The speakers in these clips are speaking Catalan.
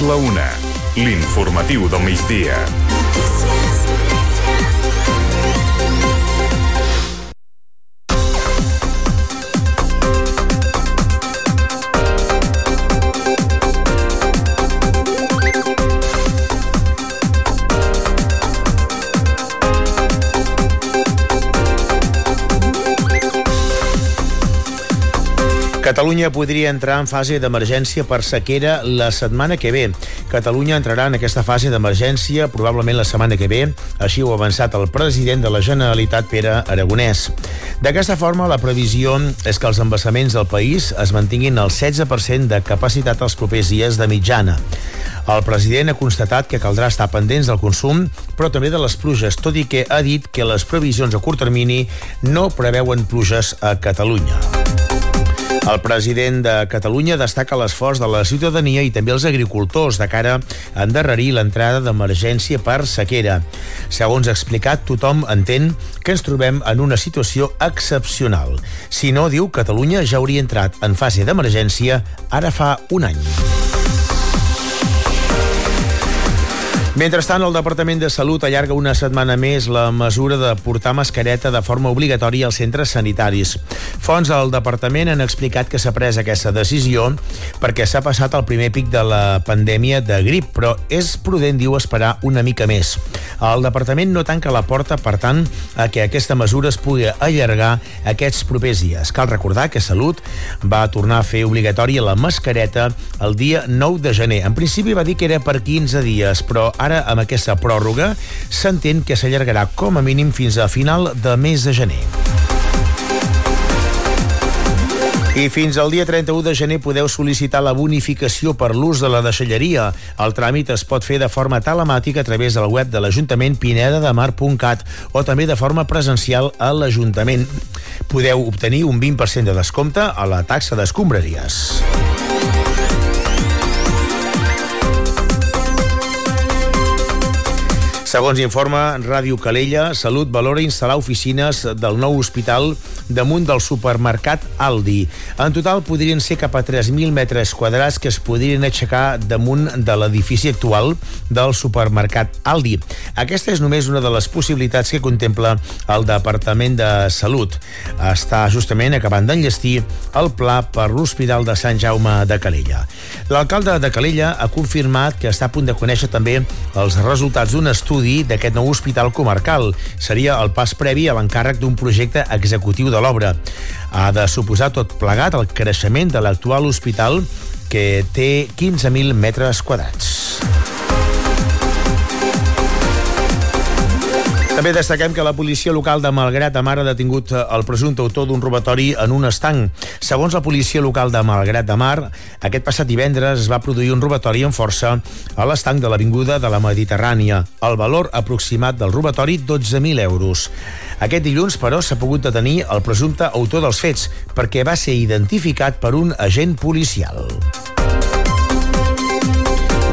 La una. L'informatiu del migdia. Catalunya podria entrar en fase d'emergència per sequera la setmana que ve. Catalunya entrarà en aquesta fase d'emergència probablement la setmana que ve, així ho ha avançat el president de la Generalitat, Pere Aragonès. D'aquesta forma, la previsió és que els embassaments del país es mantinguin al 16% de capacitat els propers dies de mitjana. El president ha constatat que caldrà estar pendents del consum, però també de les pluges, tot i que ha dit que les previsions a curt termini no preveuen pluges a Catalunya. El president de Catalunya destaca l'esforç de la ciutadania i també els agricultors de cara a endarrerir l'entrada d'emergència per sequera. Segons ha explicat, tothom entén que ens trobem en una situació excepcional. Si no, diu, Catalunya ja hauria entrat en fase d'emergència ara fa un any. Mentrestant, el Departament de Salut allarga una setmana més la mesura de portar mascareta de forma obligatòria als centres sanitaris. Fons del departament han explicat que s'ha pres aquesta decisió perquè s'ha passat el primer pic de la pandèmia de grip, però és prudent, diu, esperar una mica més. El departament no tanca la porta, per tant, a que aquesta mesura es pugui allargar aquests propers dies. Cal recordar que Salut va tornar a fer obligatòria la mascareta el dia 9 de gener. En principi va dir que era per 15 dies, però ara, amb aquesta pròrroga, s'entén que s'allargarà com a mínim fins a final de mes de gener. I fins al dia 31 de gener podeu sol·licitar la bonificació per l'ús de la deixalleria. El tràmit es pot fer de forma telemàtica a través del web de l'Ajuntament pinedademar.cat o també de forma presencial a l'Ajuntament. Podeu obtenir un 20% de descompte a la taxa d'escombraries. Segons informa Ràdio Calella, Salut valora instal·lar oficines del nou hospital damunt del supermercat Aldi. En total podrien ser cap a 3.000 metres quadrats que es podrien aixecar damunt de l'edifici actual del supermercat Aldi. Aquesta és només una de les possibilitats que contempla el Departament de Salut. Està justament acabant d'enllestir el pla per l'Hospital de Sant Jaume de Calella. L'alcalde de Calella ha confirmat que està a punt de conèixer també els resultats d'un estudi estudi d'aquest nou hospital comarcal. Seria el pas previ a l'encàrrec d'un projecte executiu de l'obra. Ha de suposar tot plegat el creixement de l'actual hospital que té 15.000 metres quadrats. També destaquem que la policia local de Malgrat de Mar ha detingut el presumpte autor d'un robatori en un estanc. Segons la policia local de Malgrat de Mar, aquest passat divendres es va produir un robatori en força a l'estanc de l'Avinguda de la Mediterrània. El valor aproximat del robatori, 12.000 euros. Aquest dilluns, però, s'ha pogut detenir el presumpte autor dels fets perquè va ser identificat per un agent policial.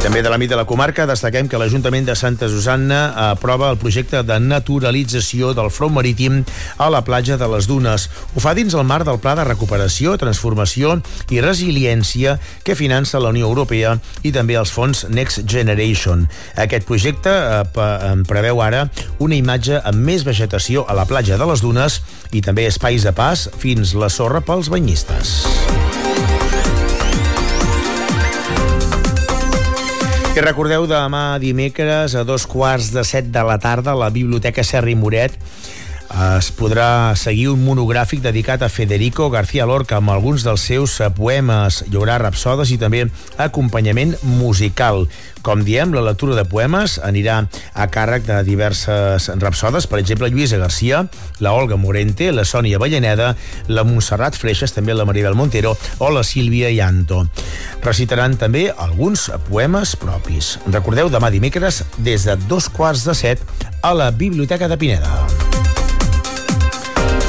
També de l'àmbit de la comarca destaquem que l'Ajuntament de Santa Susanna aprova el projecte de naturalització del front marítim a la platja de les Dunes. Ho fa dins el marc del Pla de Recuperació, Transformació i Resiliència que finança la Unió Europea i també els fons Next Generation. Aquest projecte eh, preveu ara una imatge amb més vegetació a la platja de les Dunes i també espais de pas fins la sorra pels banyistes. I recordeu, demà dimecres a dos quarts de set de la tarda a la Biblioteca Serri Moret es podrà seguir un monogràfic dedicat a Federico García Lorca amb alguns dels seus poemes. Hi haurà rapsodes i també acompanyament musical. Com diem, la lectura de poemes anirà a càrrec de diverses rapsodes, per exemple, Lluïsa Garcia, la Olga Morente, la Sònia Vallaneda, la Montserrat Freixas, també la Maribel Montero o la Sílvia Llanto. Recitaran també alguns poemes propis. Recordeu, demà dimecres, des de dos quarts de set a la Biblioteca de Pineda.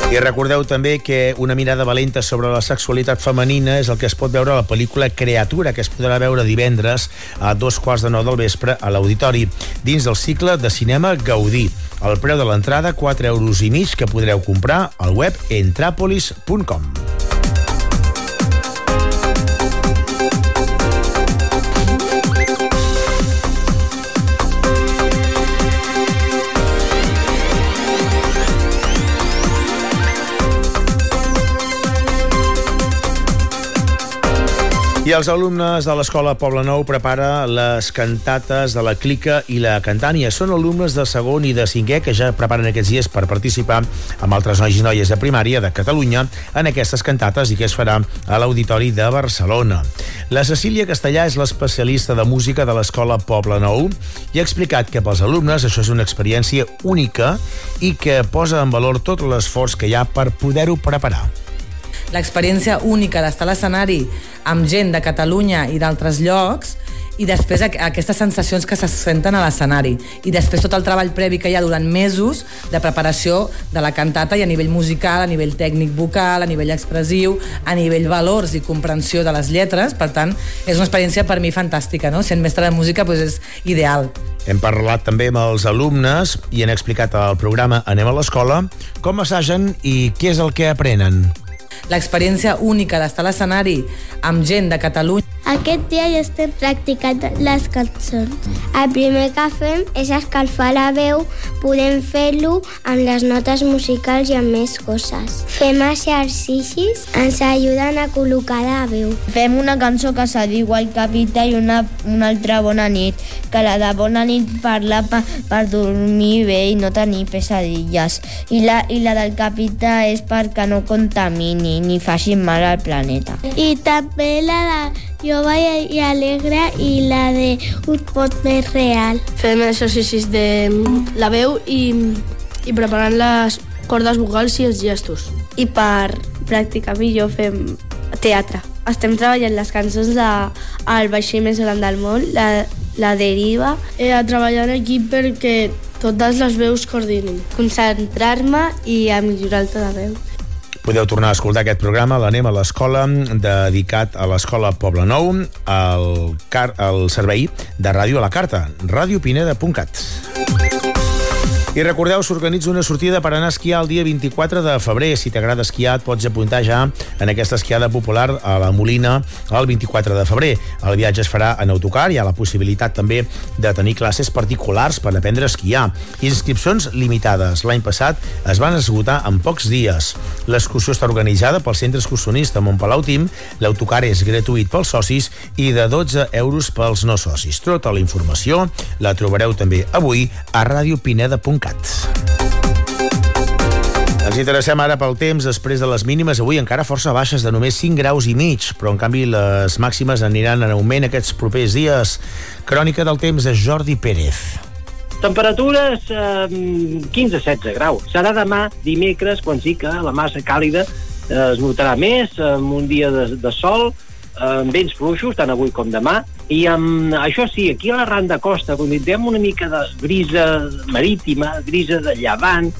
I recordeu també que una mirada valenta sobre la sexualitat femenina és el que es pot veure a la pel·lícula Creatura, que es podrà veure divendres a dos quarts de nou del vespre a l'Auditori, dins del cicle de cinema Gaudí. El preu de l'entrada, 4 euros i mig, que podreu comprar al web entrapolis.com. I els alumnes de l'Escola Poble Nou prepara les cantates de la Clica i la Cantània. Són alumnes de segon i de cinquè que ja preparen aquests dies per participar amb altres nois i noies de primària de Catalunya en aquestes cantates i que es farà a l'Auditori de Barcelona. La Cecília Castellà és l'especialista de música de l'Escola Poble Nou i ha explicat que pels alumnes això és una experiència única i que posa en valor tot l'esforç que hi ha per poder-ho preparar l'experiència única d'estar a l'escenari amb gent de Catalunya i d'altres llocs i després aquestes sensacions que se senten a l'escenari i després tot el treball previ que hi ha durant mesos de preparació de la cantata i a nivell musical, a nivell tècnic vocal, a nivell expressiu, a nivell valors i comprensió de les lletres, per tant és una experiència per mi fantàstica, no? Sent mestre de música doncs és ideal. Hem parlat també amb els alumnes i han explicat al programa Anem a l'escola com assagen i què és el que aprenen l'experiència única d'estar a l'escenari amb gent de Catalunya. Aquest dia ja estem practicant les cançons. El primer que fem és escalfar la veu, podem fer-lo amb les notes musicals i amb més coses. Fem exercicis, ens ajuden a col·locar la veu. Fem una cançó que se diu El Capità i una, una altra Bona nit, que la de Bona nit parla per, per dormir bé i no tenir pesadilles. I la, I la del Capità és perquè no contamini ni facin mal al planeta. I també la de Jove i alegre i la de un pot més real. Fem exercicis de la veu i, i preparant les cordes vocals i els gestos. I per practicar millor fem teatre. Estem treballant les cançons de El vaixell més gran del món, la, la deriva. He de treballar en equip perquè totes les veus coordinin. Concentrar-me i a millorar el to de veu. Podeu tornar a escoltar aquest programa, l'anem a l'escola, dedicat a l'escola Poble Nou, al, car al servei de ràdio a la carta, radiopineda.cat. I recordeu, s'organitza una sortida per anar a esquiar el dia 24 de febrer. Si t'agrada esquiar, et pots apuntar ja en aquesta esquiada popular a la Molina el 24 de febrer. El viatge es farà en autocar, hi ha la possibilitat també de tenir classes particulars per aprendre a esquiar. Inscripcions limitades. L'any passat es van esgotar en pocs dies. L'excursió està organitzada pel Centre Excursionista Montpalau Tim, l'autocar és gratuït pels socis i de 12 euros pels no socis. Tota la informació la trobareu també avui a radiopineda.cat Montgat. Ens interessem ara pel temps després de les mínimes, avui encara força baixes de només 5 graus i mig, però en canvi les màximes aniran en augment aquests propers dies. Crònica del temps de Jordi Pérez. Temperatures eh, 15-16 graus. Serà demà dimecres quan sí que la massa càlida eh, es notarà més, amb un dia de, de sol, amb vents fluixos, tant avui com demà, i amb, això sí, aquí a la Randa Costa, quan tindrem una mica de brisa marítima, brisa de llevant,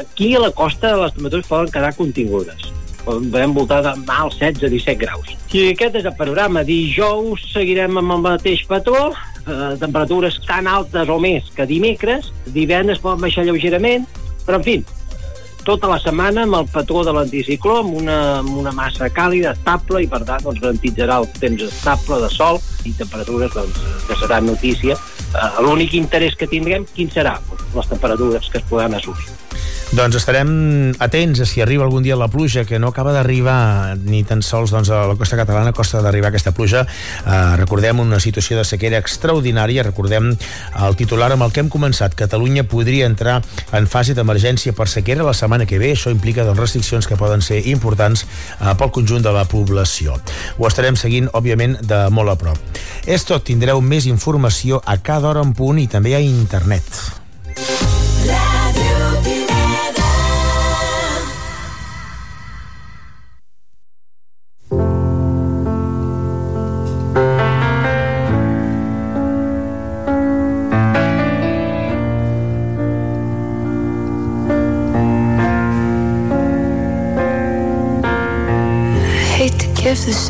aquí a la costa les temperatures poden quedar contingudes. Podem voltar de mal 16-17 graus. I aquest és el panorama. Dijous seguirem amb el mateix patró, eh, temperatures tan altes o més que dimecres, divendres poden baixar lleugerament, però en fi, tota la setmana amb el patró de l'anticicló, amb una, amb una massa càlida, estable, i per tant doncs, garantitzarà el temps estable de sol i temperatures doncs, que serà notícia. Uh, L'únic interès que tindrem, quin serà? Les temperatures que es podran assolir. Doncs estarem atents a si arriba algun dia la pluja, que no acaba d'arribar ni tan sols doncs, a la costa catalana costa d'arribar aquesta pluja. Eh, recordem una situació de sequera extraordinària, recordem el titular amb el que hem començat. Catalunya podria entrar en fase d'emergència per sequera la setmana que ve. Això implica doncs, restriccions que poden ser importants eh, pel conjunt de la població. Ho estarem seguint, òbviament, de molt a prop. És tot, tindreu més informació a cada hora en punt i també a internet.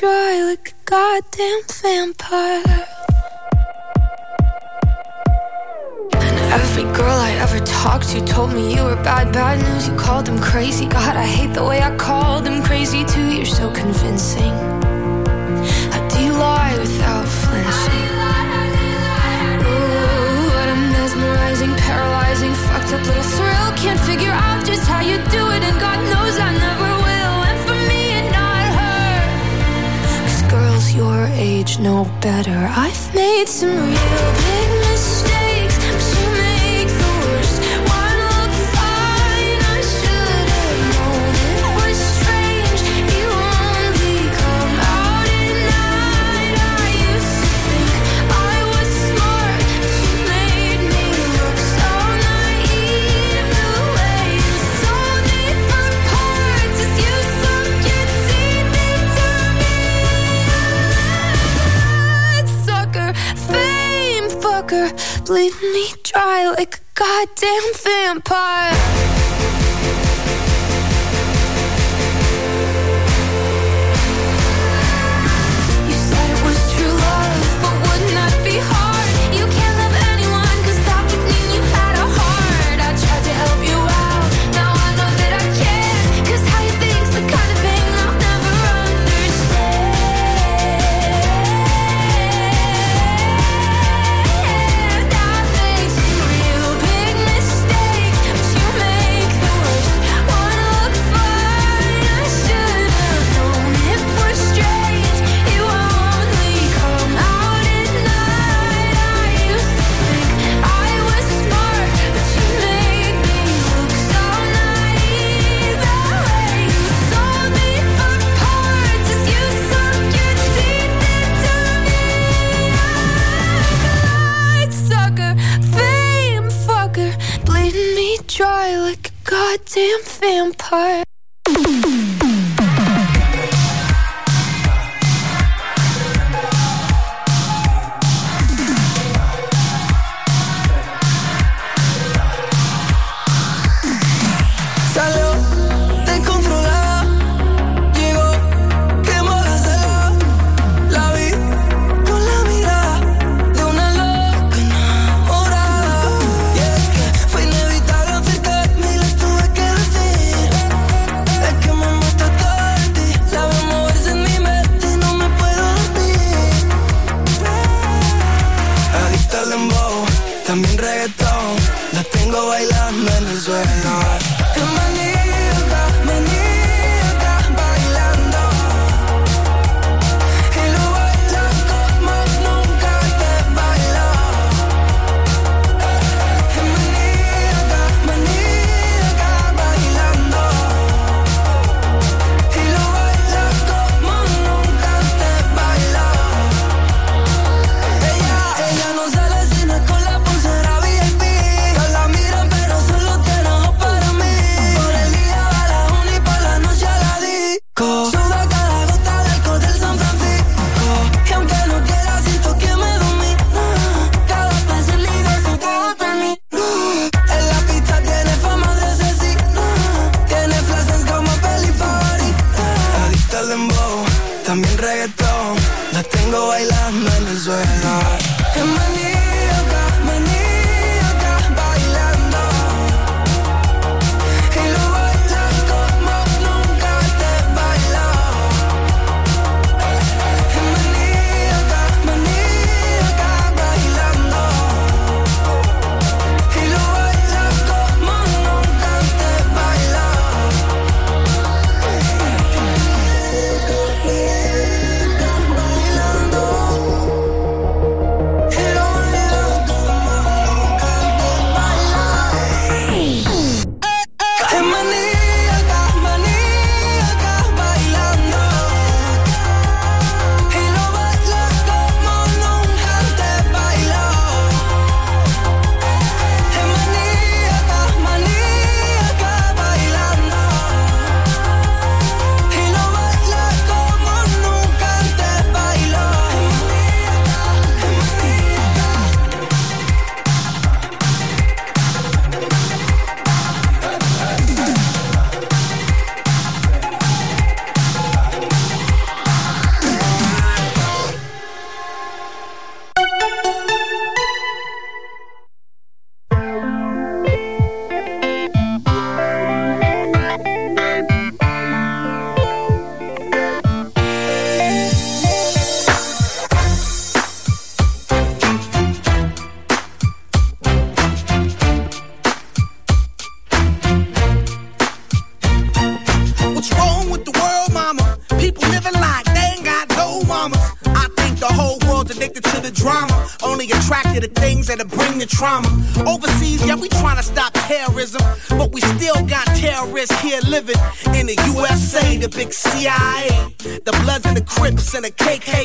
dry like a goddamn vampire. And every girl I ever talked to told me you were bad, bad news. You called them crazy. God, I hate the way I called them crazy too. You're so convincing. know better. I've made some real liquor bleed me dry like a goddamn vampire.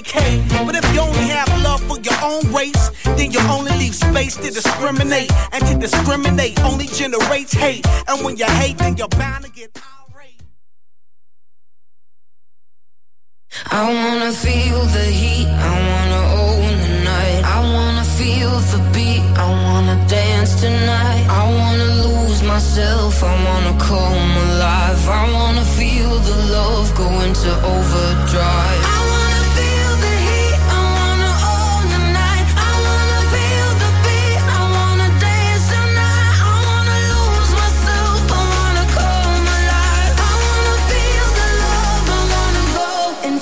okay. But if you only have love for your own race, then you only leave space to discriminate. And to discriminate only generates hate. And when you hate, then you're bound to get irate. I wanna feel the heat, I wanna own the night. I wanna feel the beat, I wanna dance tonight. I wanna lose myself, I wanna come alive. I wanna feel the love go into overdrive.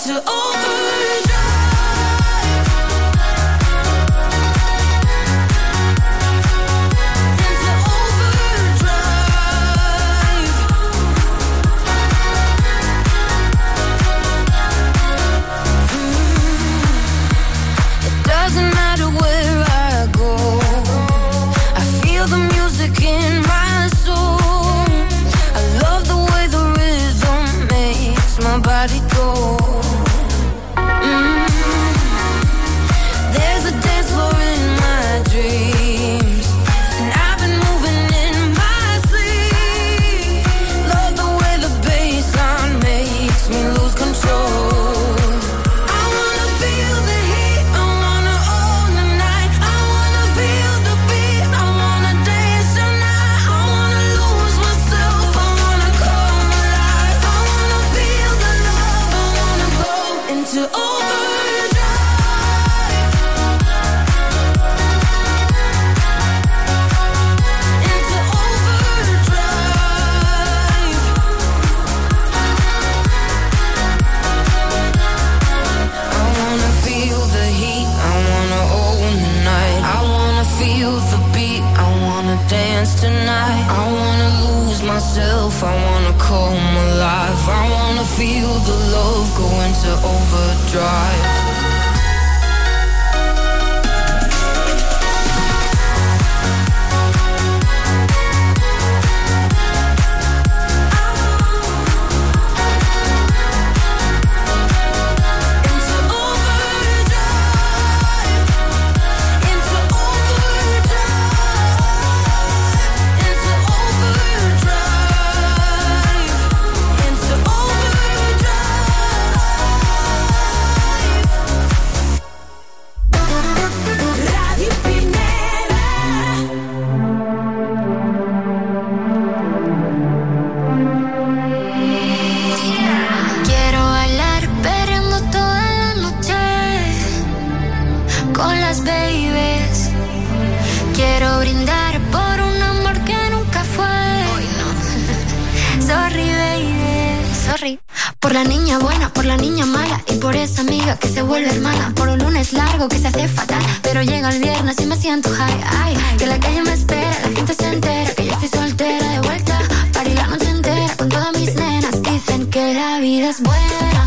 to over. Por la niña buena, por la niña mala y por esa amiga que se vuelve hermana. Por un lunes largo que se hace fatal, pero llega el viernes y me siento high. Ay, que la calle me espera, la gente se entera que yo estoy soltera de vuelta. Parí la noche entera con todas mis nenas. Dicen que la vida es buena.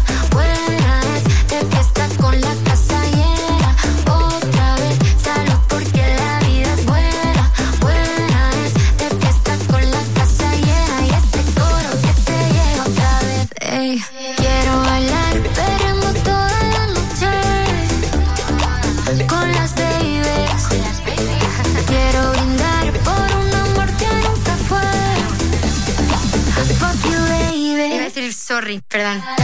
perdón.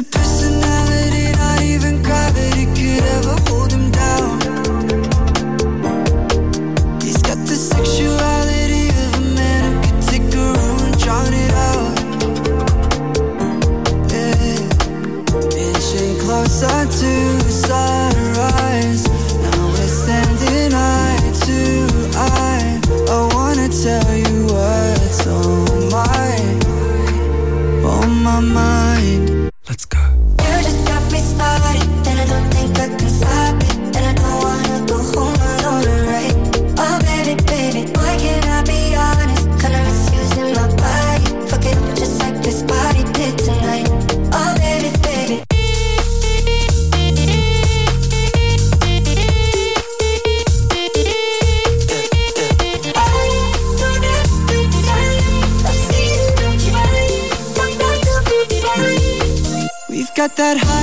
the person that high